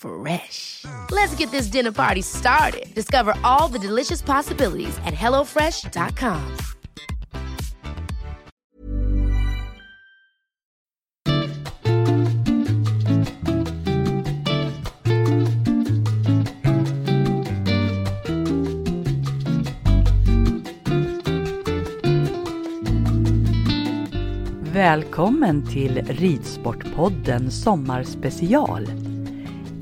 Fresh. Let's get this dinner party started. Discover all the delicious possibilities at hellofresh.com. Välkommen till Ridsportpodden Sommarspecial.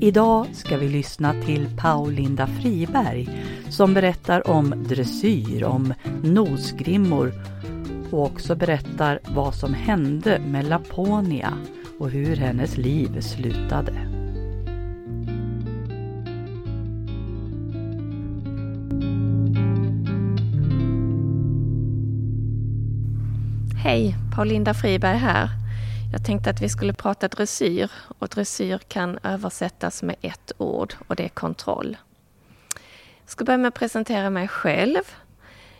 Idag ska vi lyssna till Paulinda Friberg som berättar om dressyr, om nosgrimmor och också berättar vad som hände med Laponia och hur hennes liv slutade. Hej, Paulinda Friberg här. Jag tänkte att vi skulle prata dressyr och dressyr kan översättas med ett ord och det är kontroll. Jag ska börja med att presentera mig själv.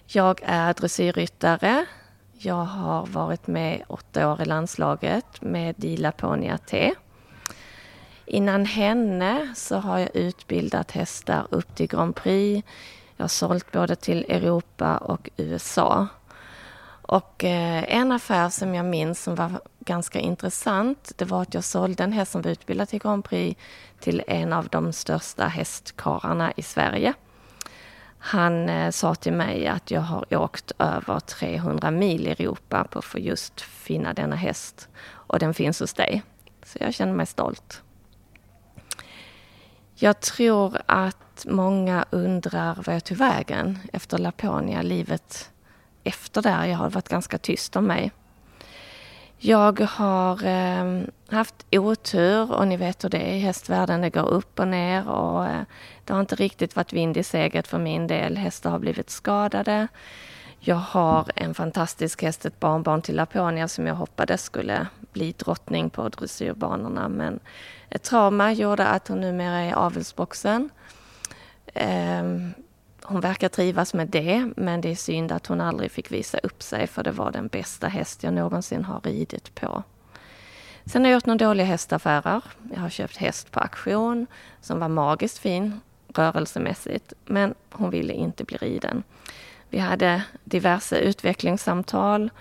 Jag är dressyrryttare. Jag har varit med åtta år i landslaget med Dila Laponia T. Innan henne så har jag utbildat hästar upp till Grand Prix. Jag har sålt både till Europa och USA. Och eh, en affär som jag minns som var ganska intressant, det var att jag sålde en häst som var utbildad till Grand Prix till en av de största hästkarlarna i Sverige. Han eh, sa till mig att jag har åkt över 300 mil i Europa på för just finna denna häst och den finns hos dig. Så jag känner mig stolt. Jag tror att många undrar vad jag tog vägen efter Laponia, livet efter där. Jag har varit ganska tyst om mig. Jag har eh, haft otur och ni vet hur det är i hästvärlden. Det går upp och ner och eh, det har inte riktigt varit vind i seglet för min del. Hästar har blivit skadade. Jag har en fantastisk häst, ett barnbarn till Laponia som jag hoppades skulle bli drottning på dressyrbanorna. Men ett trauma gjorde att hon numera är i avelsboxen. Eh, hon verkar trivas med det, men det är synd att hon aldrig fick visa upp sig för det var den bästa häst jag någonsin har ridit på. Sen har jag gjort några dåliga hästaffärer. Jag har köpt häst på auktion som var magiskt fin rörelsemässigt, men hon ville inte bli riden. Vi hade diverse utvecklingssamtal.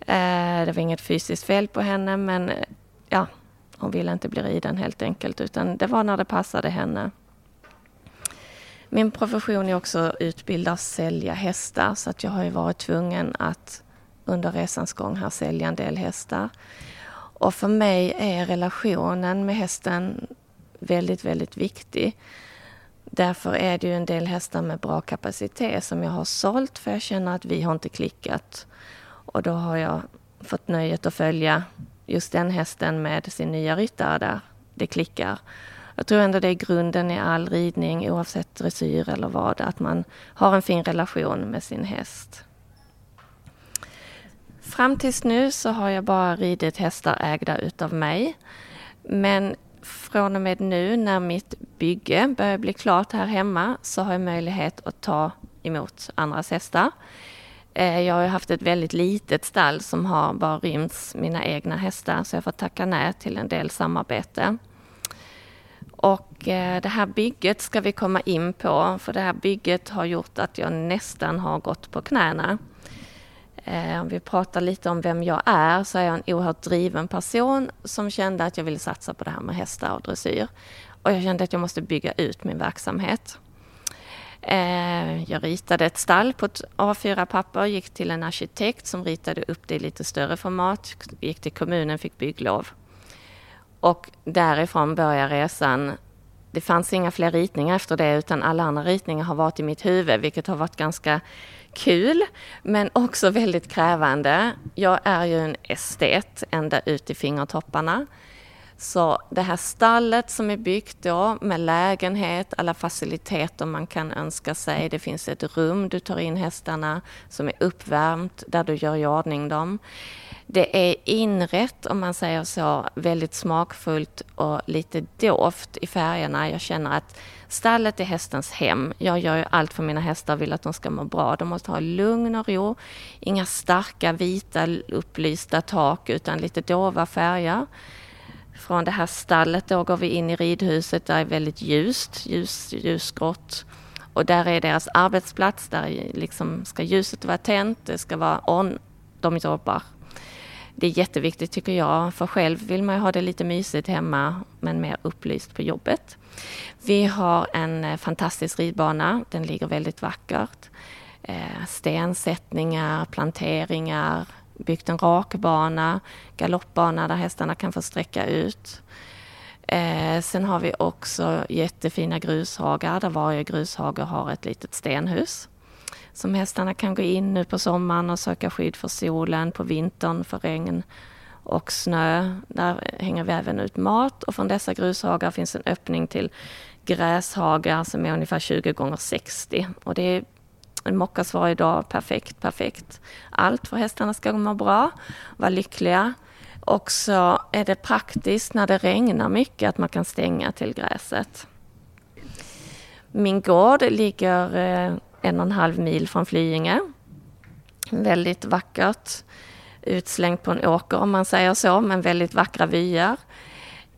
Eh, det var inget fysiskt fel på henne, men ja, hon ville inte bli riden helt enkelt, utan det var när det passade henne. Min profession är också att utbilda och sälja hästar så att jag har ju varit tvungen att under resans gång här sälja en del hästar. Och för mig är relationen med hästen väldigt, väldigt viktig. Därför är det ju en del hästar med bra kapacitet som jag har sålt för jag känner att vi har inte klickat. Och då har jag fått nöjet att följa just den hästen med sin nya ryttare där det klickar. Jag tror ändå det är grunden i all ridning oavsett dressyr eller vad, att man har en fin relation med sin häst. Fram tills nu så har jag bara ridit hästar ägda utav mig. Men från och med nu när mitt bygge börjar bli klart här hemma så har jag möjlighet att ta emot andras hästar. Eh, jag har haft ett väldigt litet stall som har bara rymts mina egna hästar så jag får tacka nej till en del samarbete. Och eh, det här bygget ska vi komma in på för det här bygget har gjort att jag nästan har gått på knäna. Eh, om vi pratar lite om vem jag är så är jag en oerhört driven person som kände att jag ville satsa på det här med hästar och dressyr. Och jag kände att jag måste bygga ut min verksamhet. Eh, jag ritade ett stall på ett A4-papper, gick till en arkitekt som ritade upp det i lite större format, gick till kommunen, fick bygglov. Och därifrån började resan. Det fanns inga fler ritningar efter det utan alla andra ritningar har varit i mitt huvud vilket har varit ganska kul men också väldigt krävande. Jag är ju en estet ända ut i fingertopparna. Så det här stallet som är byggt då med lägenhet, alla faciliteter man kan önska sig. Det finns ett rum du tar in hästarna som är uppvärmt där du gör i ordning dem. Det är inrätt, om man säger så, väldigt smakfullt och lite doft i färgerna. Jag känner att stallet är hästens hem. Jag gör ju allt för mina hästar och vill att de ska må bra. De måste ha lugn och ro, inga starka vita upplysta tak utan lite dova färger. Från det här stallet då går vi in i ridhuset där det är väldigt ljust, ljus, ljusgrått. Och där är deras arbetsplats, där liksom ska ljuset vara tänt, det ska vara on, de jobbar. Det är jätteviktigt tycker jag, för själv vill man ju ha det lite mysigt hemma men mer upplyst på jobbet. Vi har en eh, fantastisk ridbana, den ligger väldigt vackert. Eh, stensättningar, planteringar, byggt en rakbana, galoppbana där hästarna kan få sträcka ut. Eh, sen har vi också jättefina grushagar där varje grushage har ett litet stenhus. Som hästarna kan gå in nu på sommaren och söka skydd för solen, på vintern för regn och snö. Där hänger vi även ut mat och från dessa grushagar finns en öppning till gräshagar som är ungefär 20 gånger 60 och det är mockas varje dag, perfekt, perfekt. Allt för hästarna ska må bra, vara lyckliga. Och så är det praktiskt när det regnar mycket att man kan stänga till gräset. Min gård ligger eh, en och en halv mil från Flyinge. Väldigt vackert, utslängt på en åker om man säger så, men väldigt vackra vyer.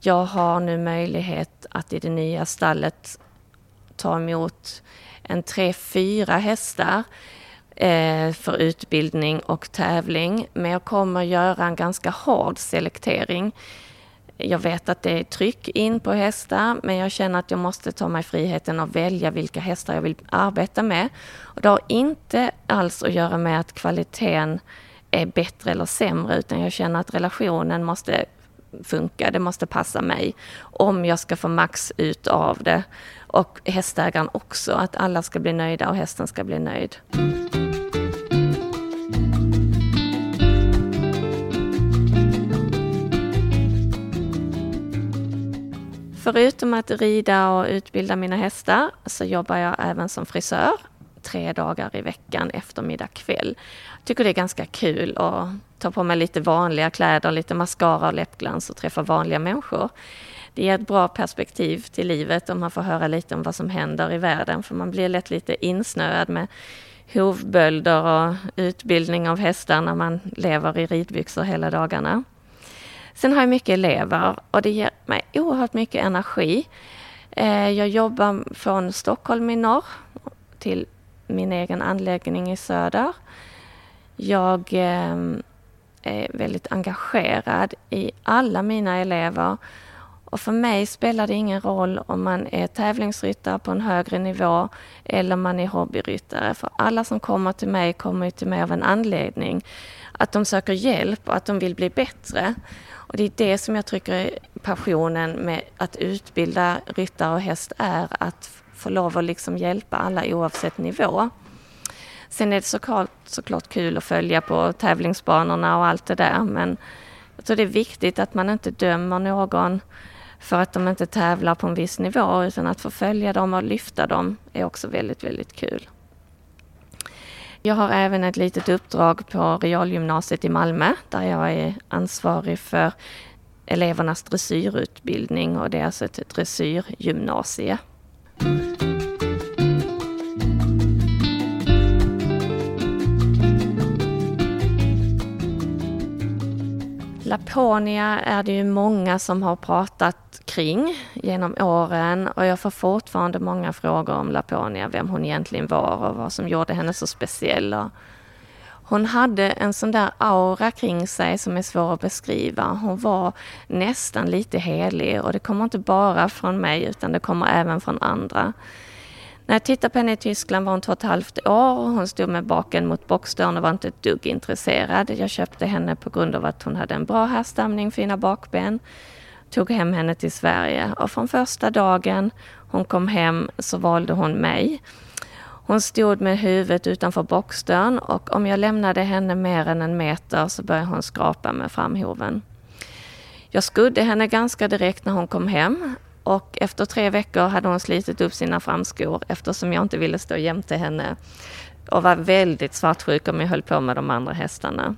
Jag har nu möjlighet att i det nya stallet ta emot en tre, fyra hästar eh, för utbildning och tävling. Men jag kommer göra en ganska hård selektering. Jag vet att det är tryck in på hästar, men jag känner att jag måste ta mig friheten att välja vilka hästar jag vill arbeta med. Och det har inte alls att göra med att kvaliteten är bättre eller sämre, utan jag känner att relationen måste funka, det måste passa mig om jag ska få max ut av det. Och hästägaren också, att alla ska bli nöjda och hästen ska bli nöjd. Förutom att rida och utbilda mina hästar så jobbar jag även som frisör tre dagar i veckan, eftermiddag, kväll. Jag tycker det är ganska kul att ta på mig lite vanliga kläder, lite mascara och läppglans och träffa vanliga människor. Det ger ett bra perspektiv till livet om man får höra lite om vad som händer i världen, för man blir lätt lite insnöad med hovbölder och utbildning av hästar när man lever i ridbyxor hela dagarna. Sen har jag mycket elever och det ger mig oerhört mycket energi. Eh, jag jobbar från Stockholm i norr till min egen anläggning i söder. Jag ehm, är väldigt engagerad i alla mina elever och för mig spelar det ingen roll om man är tävlingsryttare på en högre nivå eller man är hobbyryttare. För alla som kommer till mig kommer till mig av en anledning. Att de söker hjälp och att de vill bli bättre. Och det är det som jag tycker är passionen med att utbilda ryttare och häst är att få lov att liksom hjälpa alla oavsett nivå. Sen är det såklart, såklart kul att följa på tävlingsbanorna och allt det där men jag tror det är viktigt att man inte dömer någon för att de inte tävlar på en viss nivå utan att få följa dem och lyfta dem är också väldigt, väldigt kul. Jag har även ett litet uppdrag på Realgymnasiet i Malmö där jag är ansvarig för elevernas dressyrutbildning och det är alltså ett dressyrgymnasie. Laponia är det ju många som har pratat kring genom åren och jag får fortfarande många frågor om Laponia, vem hon egentligen var och vad som gjorde henne så speciell. Hon hade en sån där aura kring sig som är svår att beskriva. Hon var nästan lite helig och det kommer inte bara från mig utan det kommer även från andra. När jag tittade på henne i Tyskland var hon två och ett halvt år och hon stod med baken mot boxdörren och var inte ett dugg intresserad. Jag köpte henne på grund av att hon hade en bra härstamning, fina bakben. Tog hem henne till Sverige och från första dagen hon kom hem så valde hon mig. Hon stod med huvudet utanför boxdörren och om jag lämnade henne mer än en meter så började hon skrapa med framhoven. Jag skudde henne ganska direkt när hon kom hem och efter tre veckor hade hon slitit upp sina framskor eftersom jag inte ville stå jämte henne och var väldigt svartsjuk om jag höll på med de andra hästarna.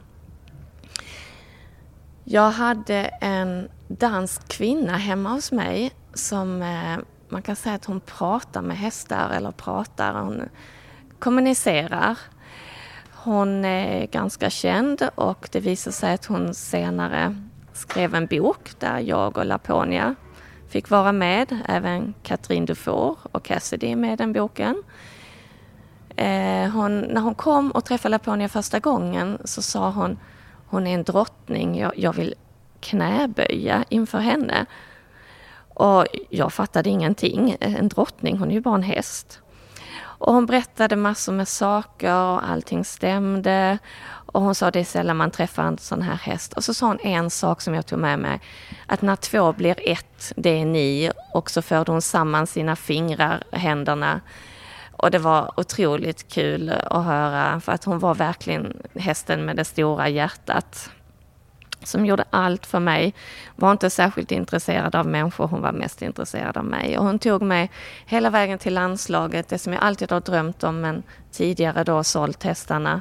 Jag hade en dansk kvinna hemma hos mig som eh, man kan säga att hon pratar med hästar eller pratar, hon kommunicerar. Hon är ganska känd och det visar sig att hon senare skrev en bok där jag och Laponia fick vara med. Även Katrin Dufour och Cassidy är med i den boken. Eh, hon, när hon kom och träffade Laponia första gången så sa hon hon är en drottning, jag, jag vill knäböja inför henne. Och jag fattade ingenting. En drottning, hon är ju bara en häst. Och hon berättade massor med saker och allting stämde. Och hon sa det är sällan man träffar en sån här häst. Och så sa hon en sak som jag tog med mig. Att när två blir ett, det är ni. Och så förde hon samman sina fingrar, händerna. Och det var otroligt kul att höra. För att hon var verkligen hästen med det stora hjärtat som gjorde allt för mig. Var inte särskilt intresserad av människor, hon var mest intresserad av mig. Och hon tog mig hela vägen till landslaget, det som jag alltid har drömt om men tidigare då sålt hästarna.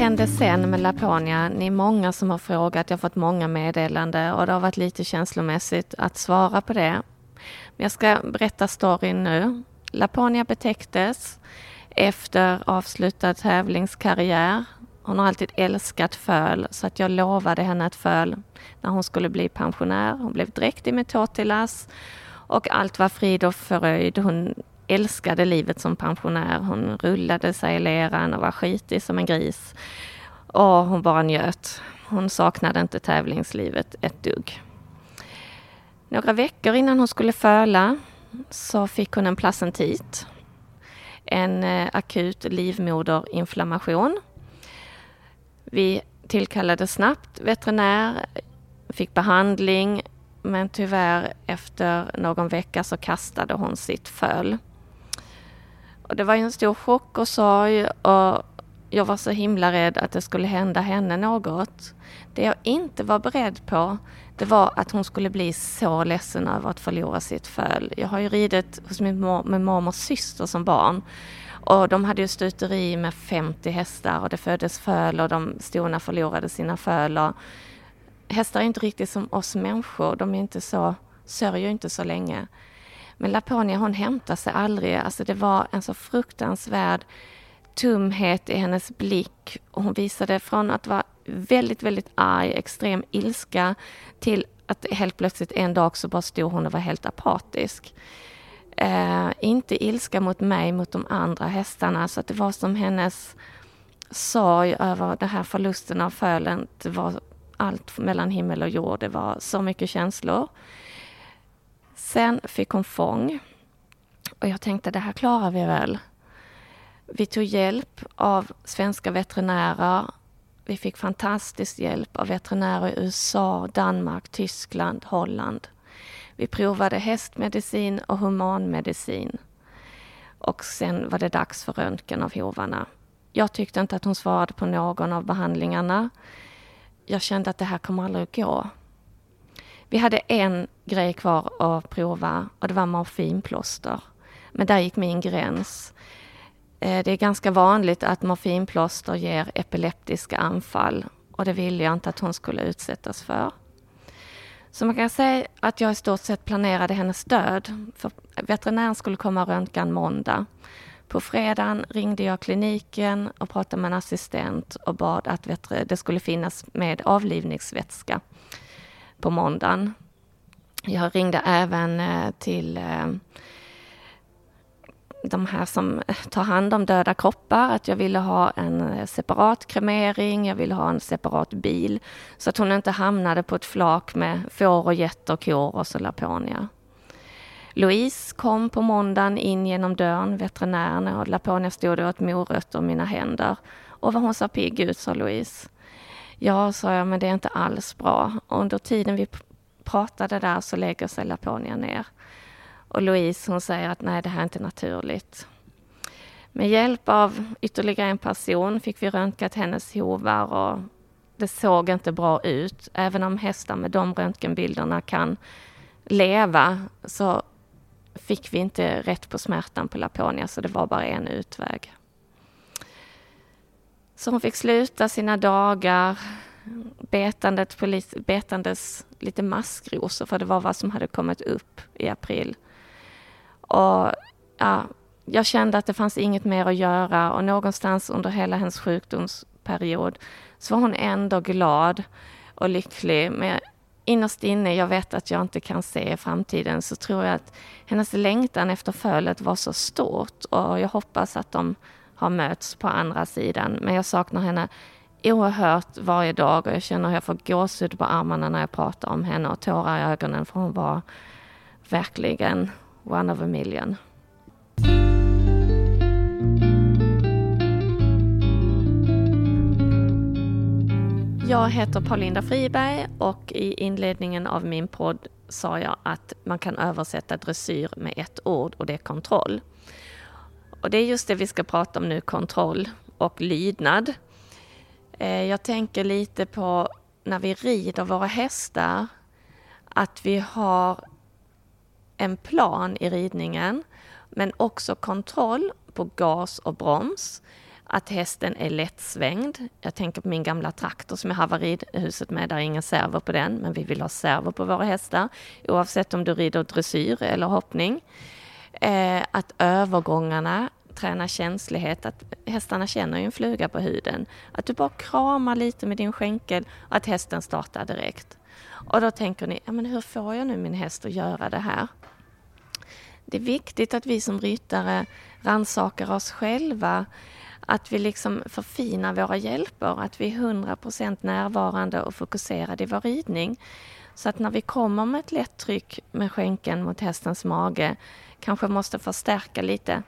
Hände sen med Laponia? Ni är många som har frågat, jag har fått många meddelanden och det har varit lite känslomässigt att svara på det. Men jag ska berätta storyn nu. Laponia betäcktes efter avslutad tävlingskarriär. Hon har alltid älskat föl så att jag lovade henne ett föl när hon skulle bli pensionär. Hon blev dräktig med tårtilas och allt var frid och fröjd. Hon älskade livet som pensionär. Hon rullade sig i leran och var skitig som en gris. Och hon bara njöt. Hon saknade inte tävlingslivet ett dugg. Några veckor innan hon skulle föla så fick hon en placentit. En eh, akut livmoderinflammation. Vi tillkallade snabbt veterinär, fick behandling men tyvärr efter någon vecka så kastade hon sitt föl. Och det var en stor chock och sorg och jag var så himla rädd att det skulle hända henne något. Det jag inte var beredd på, det var att hon skulle bli så ledsen över att förlora sitt föl. Jag har ju ridit hos min mor, mormors syster som barn. Och de hade ju stuteri med 50 hästar och det föddes föl och de stona förlorade sina föl. Och hästar är inte riktigt som oss människor, de är inte så, sörjer inte så länge. Men Laponia hon hämtade sig aldrig, alltså det var en så fruktansvärd tumhet i hennes blick och hon visade från att vara väldigt, väldigt arg, extrem ilska till att helt plötsligt en dag så bara stod hon och var helt apatisk. Eh, inte ilska mot mig, mot de andra hästarna, så att det var som hennes sorg över den här förlusten av fölen. Det var allt mellan himmel och jord. Det var så mycket känslor. Sen fick hon fång och jag tänkte det här klarar vi väl. Vi tog hjälp av svenska veterinärer. Vi fick fantastisk hjälp av veterinärer i USA, Danmark, Tyskland, Holland. Vi provade hästmedicin och humanmedicin. Och sen var det dags för röntgen av hovarna. Jag tyckte inte att hon svarade på någon av behandlingarna. Jag kände att det här kommer aldrig att gå. Vi hade en grej kvar att prova och det var morfinplåster. Men där gick min gräns. Eh, det är ganska vanligt att morfinplåster ger epileptiska anfall och det ville jag inte att hon skulle utsättas för. Så man kan säga att jag i stort sett planerade hennes död. För veterinären skulle komma och röntga en måndag. På fredagen ringde jag kliniken och pratade med en assistent och bad att det skulle finnas med avlivningsvätska på måndagen. Jag ringde även eh, till eh, de här som tar hand om döda kroppar, att jag ville ha en eh, separat kremering, jag ville ha en separat bil, så att hon inte hamnade på ett flak med får och getter, kor och så Laponia. Louise kom på måndagen in genom dörren, veterinären, och Laponia stod och åt morötter och mina händer. Och vad hon sa pigg ut, sa Louise. Ja, sa jag, men det är inte alls bra. Och under tiden vi pratade där så lägger sig Laponia ner. Och Louise hon säger att nej, det här är inte naturligt. Med hjälp av ytterligare en person fick vi röntgat hennes hovar och det såg inte bra ut. Även om hästar med de röntgenbilderna kan leva så fick vi inte rätt på smärtan på Laponia så det var bara en utväg. Så hon fick sluta sina dagar betandet på lite, betandes lite maskrosor för det var vad som hade kommit upp i april. Och ja, jag kände att det fanns inget mer att göra och någonstans under hela hennes sjukdomsperiod så var hon ändå glad och lycklig. Men innerst inne, jag vet att jag inte kan se framtiden, så tror jag att hennes längtan efter fölet var så stort och jag hoppas att de har mötts på andra sidan. Men jag saknar henne oerhört varje dag och jag känner hur jag får gåshud på armarna när jag pratar om henne och tårar i ögonen för hon var verkligen one of a million. Jag heter Paulinda Friberg och i inledningen av min podd sa jag att man kan översätta dressyr med ett ord och det är kontroll. Och det är just det vi ska prata om nu, kontroll och lydnad. Eh, jag tänker lite på när vi rider våra hästar, att vi har en plan i ridningen, men också kontroll på gas och broms. att hästen är lättsvängd. Jag tänker på min gamla traktor som jag har ridhuset med. Där är ingen servo på den, men vi vill ha servo på våra hästar. Oavsett om du rider dressyr eller hoppning. Eh, att övergångarna tränar känslighet, att hästarna känner ju en fluga på huden. Att du bara kramar lite med din skänkel och att hästen startar direkt. Och då tänker ni, ja, men hur får jag nu min häst att göra det här? Det är viktigt att vi som ryttare rannsakar oss själva, att vi liksom förfinar våra hjälper, att vi är 100% närvarande och fokuserade i vår ridning. Så att när vi kommer med ett lätt tryck med skänken mot hästens mage, kanske måste förstärka lite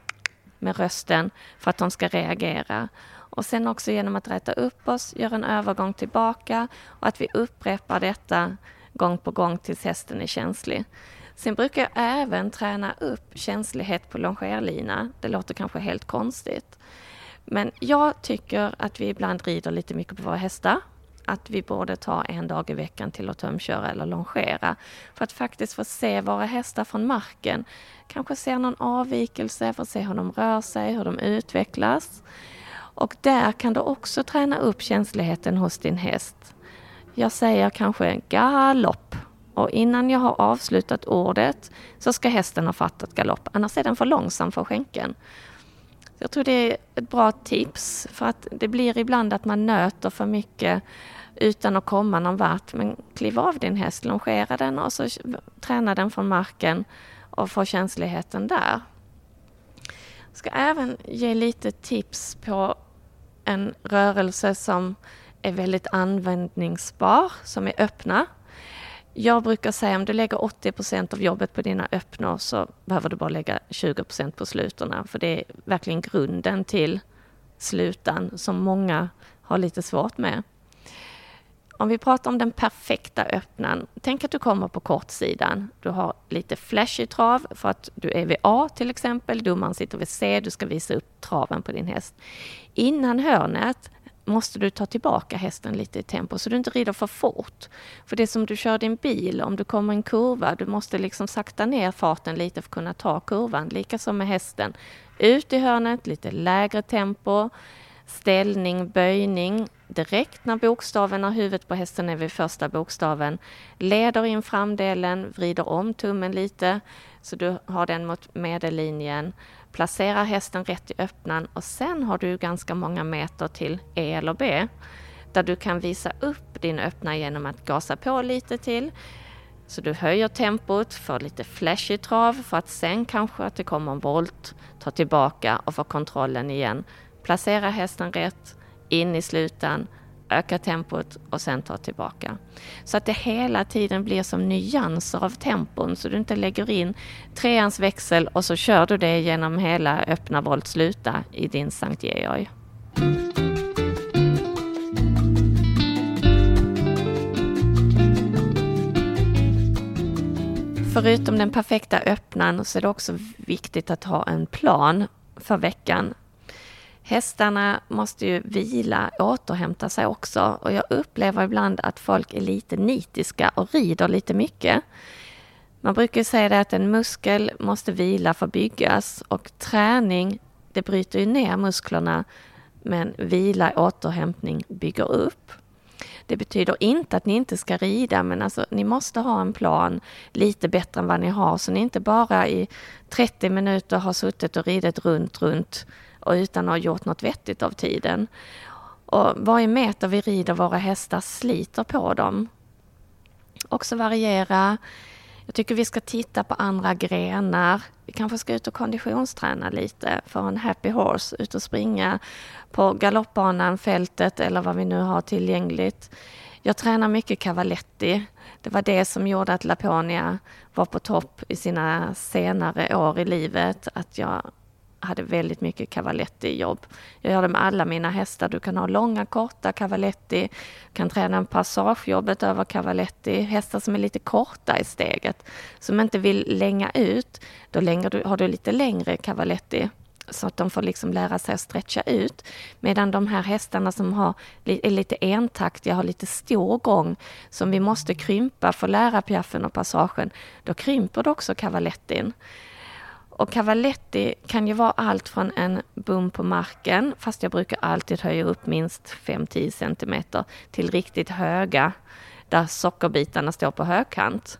med rösten för att de ska reagera. Och sen också genom att rätta upp oss, göra en övergång tillbaka och att vi upprepar detta gång på gång tills hästen är känslig. Sen brukar jag även träna upp känslighet på longerlina. Det låter kanske helt konstigt. Men jag tycker att vi ibland rider lite mycket på våra hästar. Att vi borde ta en dag i veckan till att tömköra eller longera. För att faktiskt få se våra hästar från marken. Kanske se någon avvikelse, få se hur de rör sig, hur de utvecklas. Och där kan du också träna upp känsligheten hos din häst. Jag säger kanske galopp och innan jag har avslutat ordet så ska hästen ha fattat galopp, annars är den för långsam för skänken. Jag tror det är ett bra tips för att det blir ibland att man nöter för mycket utan att komma någon vart. Men kliv av din häst, longera den och så träna den från marken och få känsligheten där. Jag ska även ge lite tips på en rörelse som är väldigt användningsbar, som är öppna. Jag brukar säga om du lägger 80 procent av jobbet på dina öppnor så behöver du bara lägga 20 procent på slutorna. För det är verkligen grunden till slutan som många har lite svårt med. Om vi pratar om den perfekta öppnan. Tänk att du kommer på kortsidan. Du har lite flashig trav för att du är vid A till exempel. Domaren sitter vid C. Du ska visa upp traven på din häst. Innan hörnet måste du ta tillbaka hästen lite i tempo så du inte rider för fort. För det är som du kör din bil, om du kommer i en kurva, du måste liksom sakta ner farten lite för att kunna ta kurvan. Likaså med hästen. Ut i hörnet, lite lägre tempo, ställning, böjning. Direkt när bokstaven, när huvudet på hästen är vid första bokstaven, leder in framdelen, vrider om tummen lite så du har den mot medellinjen placerar hästen rätt i öppnan och sen har du ganska många meter till E eller B där du kan visa upp din öppna genom att gasa på lite till. Så du höjer tempot, får lite flashig trav för att sen kanske att det kommer en volt, ta tillbaka och få kontrollen igen. Placera hästen rätt, in i slutan, öka tempot och sen ta tillbaka. Så att det hela tiden blir som nyanser av tempon så du inte lägger in treans växel och så kör du det genom hela öppna volt sluta i din Sankt Georg. Förutom den perfekta öppnan så är det också viktigt att ha en plan för veckan Hästarna måste ju vila, återhämta sig också och jag upplever ibland att folk är lite nitiska och rider lite mycket. Man brukar säga det att en muskel måste vila för att byggas och träning, det bryter ju ner musklerna men vila, återhämtning bygger upp. Det betyder inte att ni inte ska rida, men alltså, ni måste ha en plan lite bättre än vad ni har, så ni inte bara i 30 minuter har suttit och ridit runt, runt och utan att ha gjort något vettigt av tiden. Och varje meter vi rider våra hästar sliter på dem. Också variera. Jag tycker vi ska titta på andra grenar. Vi kanske ska ut och konditionsträna lite för en happy horse. Ut och springa på galoppbanan, fältet eller vad vi nu har tillgängligt. Jag tränar mycket cavaletti. Det var det som gjorde att Laponia var på topp i sina senare år i livet. Att jag hade väldigt mycket cavaletti-jobb. Jag gör det med alla mina hästar. Du kan ha långa, korta cavaletti, Du kan träna passagejobbet över cavaletti. Hästar som är lite korta i steget, som inte vill länga ut, då du, har du lite längre cavaletti så att de får liksom lära sig att stretcha ut. Medan de här hästarna som har, är lite entaktiga, har lite stor gång, som vi måste krympa för att lära piaffen och passagen, då krymper du också cavalettin. Och cavaletti kan ju vara allt från en bom på marken, fast jag brukar alltid höja upp minst 5-10 cm, till riktigt höga, där sockerbitarna står på högkant.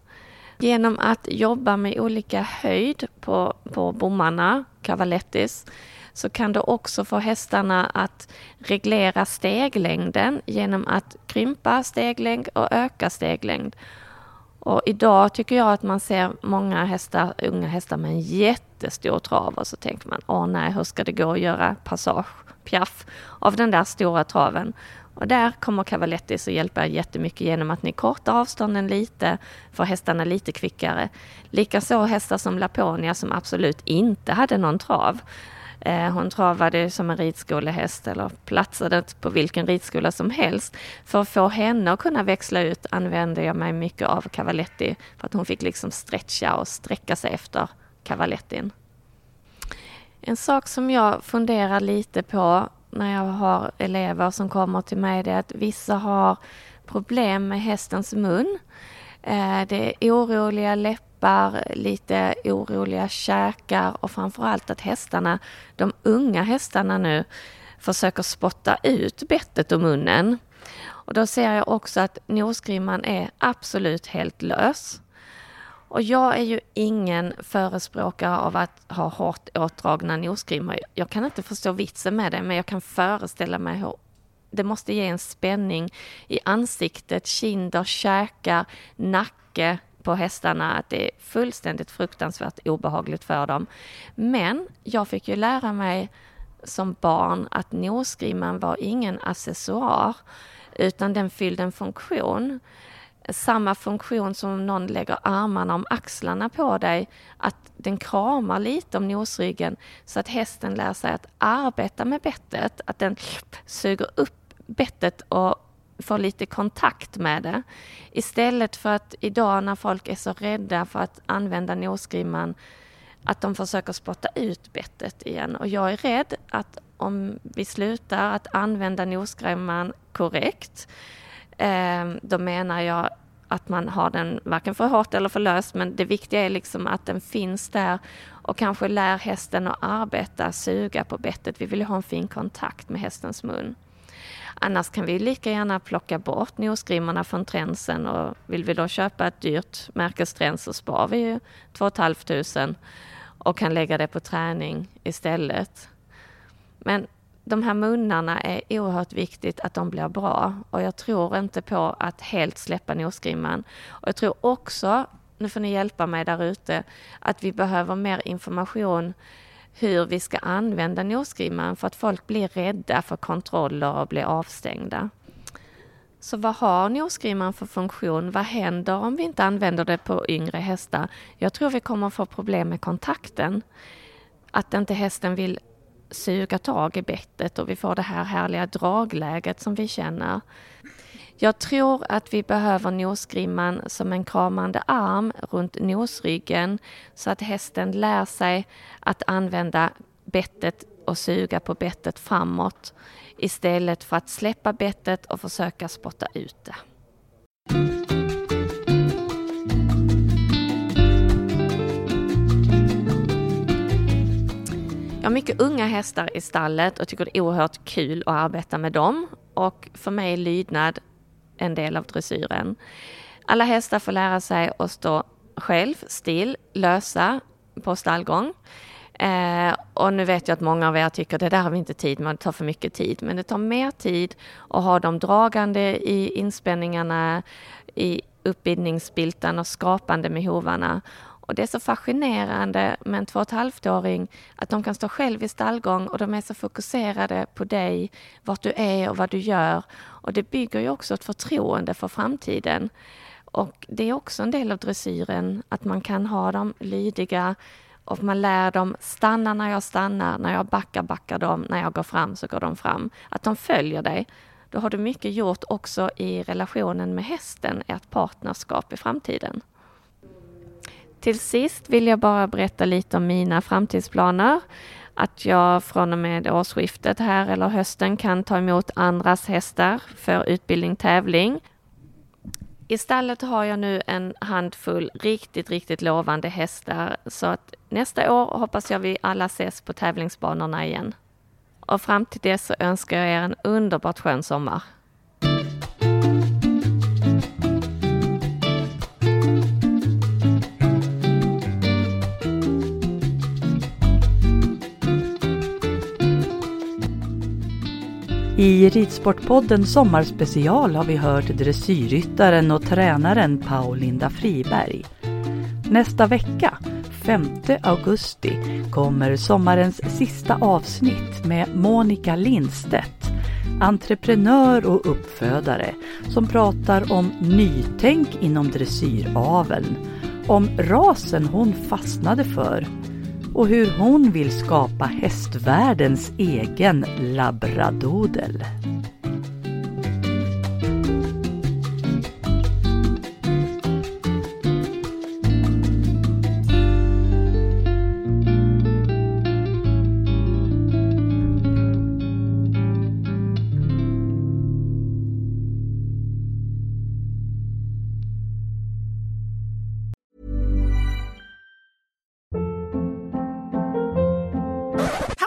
Genom att jobba med olika höjd på, på bommarna, cavalettis, så kan du också få hästarna att reglera steglängden genom att krympa steglängd och öka steglängd. Och idag tycker jag att man ser många hästar, unga hästar med en jättestor trav och så tänker man, åh nej, hur ska det gå att göra passage, piaff, av den där stora traven? Och där kommer Cavalettis att hjälpa jättemycket genom att ni kortar avstånden lite, får hästarna lite kvickare. Likaså hästar som Laponia som absolut inte hade någon trav. Eh, hon travade som en ridskolehäst eller platsade på vilken ridskola som helst. För att få henne att kunna växla ut använde jag mig mycket av Cavaletti för att hon fick liksom stretcha och sträcka sig efter Cavalettin. En sak som jag funderar lite på när jag har elever som kommer till mig det är att vissa har problem med hästens mun. Eh, det är oroliga läppar, lite oroliga käkar och framförallt att hästarna, de unga hästarna nu, försöker spotta ut bettet ur munnen. Och då ser jag också att nosgrimman är absolut helt lös. Och jag är ju ingen förespråkare av att ha hårt åtdragna nosgrimmor. Jag kan inte förstå vitsen med det, men jag kan föreställa mig hur det måste ge en spänning i ansiktet, kinder, käkar, nacke på hästarna att det är fullständigt fruktansvärt obehagligt för dem. Men jag fick ju lära mig som barn att nosgrimman var ingen accessoar utan den fyllde en funktion samma funktion som om någon lägger armarna om axlarna på dig, att den kramar lite om nosryggen så att hästen lär sig att arbeta med bettet, att den suger upp bettet och får lite kontakt med det. Istället för att idag när folk är så rädda för att använda nosgrimman att de försöker spotta ut bettet igen. Och jag är rädd att om vi slutar att använda nosgrimman korrekt eh, då menar jag att man har den varken för hårt eller för löst, men det viktiga är liksom att den finns där och kanske lär hästen att arbeta, suga på bettet. Vi vill ju ha en fin kontakt med hästens mun. Annars kan vi lika gärna plocka bort nosgrimmorna från tränsen och vill vi då köpa ett dyrt märkesträns så sparar vi ju 2 500 och kan lägga det på träning istället. Men de här munnarna är oerhört viktigt att de blir bra och jag tror inte på att helt släppa nosgrimman. Och jag tror också, nu får ni hjälpa mig där ute, att vi behöver mer information hur vi ska använda nosgrimman för att folk blir rädda för kontroller och blir avstängda. Så vad har nosgrimman för funktion? Vad händer om vi inte använder det på yngre hästar? Jag tror vi kommer få problem med kontakten. Att inte hästen vill suga tag i bettet och vi får det här härliga dragläget som vi känner. Jag tror att vi behöver nosgrimman som en kramande arm runt nosryggen så att hästen lär sig att använda bettet och suga på bettet framåt istället för att släppa bettet och försöka spotta ut det. Jag har mycket unga hästar i stallet och tycker det är oerhört kul att arbeta med dem. Och för mig är lydnad en del av dressyren. Alla hästar får lära sig att stå själv, still, lösa på stallgång. Eh, och nu vet jag att många av er tycker det där har vi inte tid med, det tar för mycket tid. Men det tar mer tid att ha dem dragande i inspänningarna, i uppbindningsbilten och skapande med hovarna. Och det är så fascinerande med en två och ett halvt-åring att de kan stå själv i stallgång och de är så fokuserade på dig, vart du är och vad du gör. Och det bygger ju också ett förtroende för framtiden. Och det är också en del av dressyren, att man kan ha dem lydiga och man lär dem stanna när jag stannar, när jag backar backar de, när jag går fram så går de fram. Att de följer dig. Då har du mycket gjort också i relationen med hästen, ert partnerskap i framtiden. Till sist vill jag bara berätta lite om mina framtidsplaner. Att jag från och med årsskiftet här eller hösten kan ta emot andras hästar för utbildning tävling. Istället har jag nu en handfull riktigt, riktigt lovande hästar så att nästa år hoppas jag vi alla ses på tävlingsbanorna igen. Och fram till dess så önskar jag er en underbart skön sommar. I Ridsportpodden Sommarspecial har vi hört dressyrryttaren och tränaren Paulinda Friberg. Nästa vecka, 5 augusti, kommer sommarens sista avsnitt med Monica Lindstedt, entreprenör och uppfödare som pratar om nytänk inom dressyraveln, om rasen hon fastnade för och hur hon vill skapa hästvärldens egen labradodel.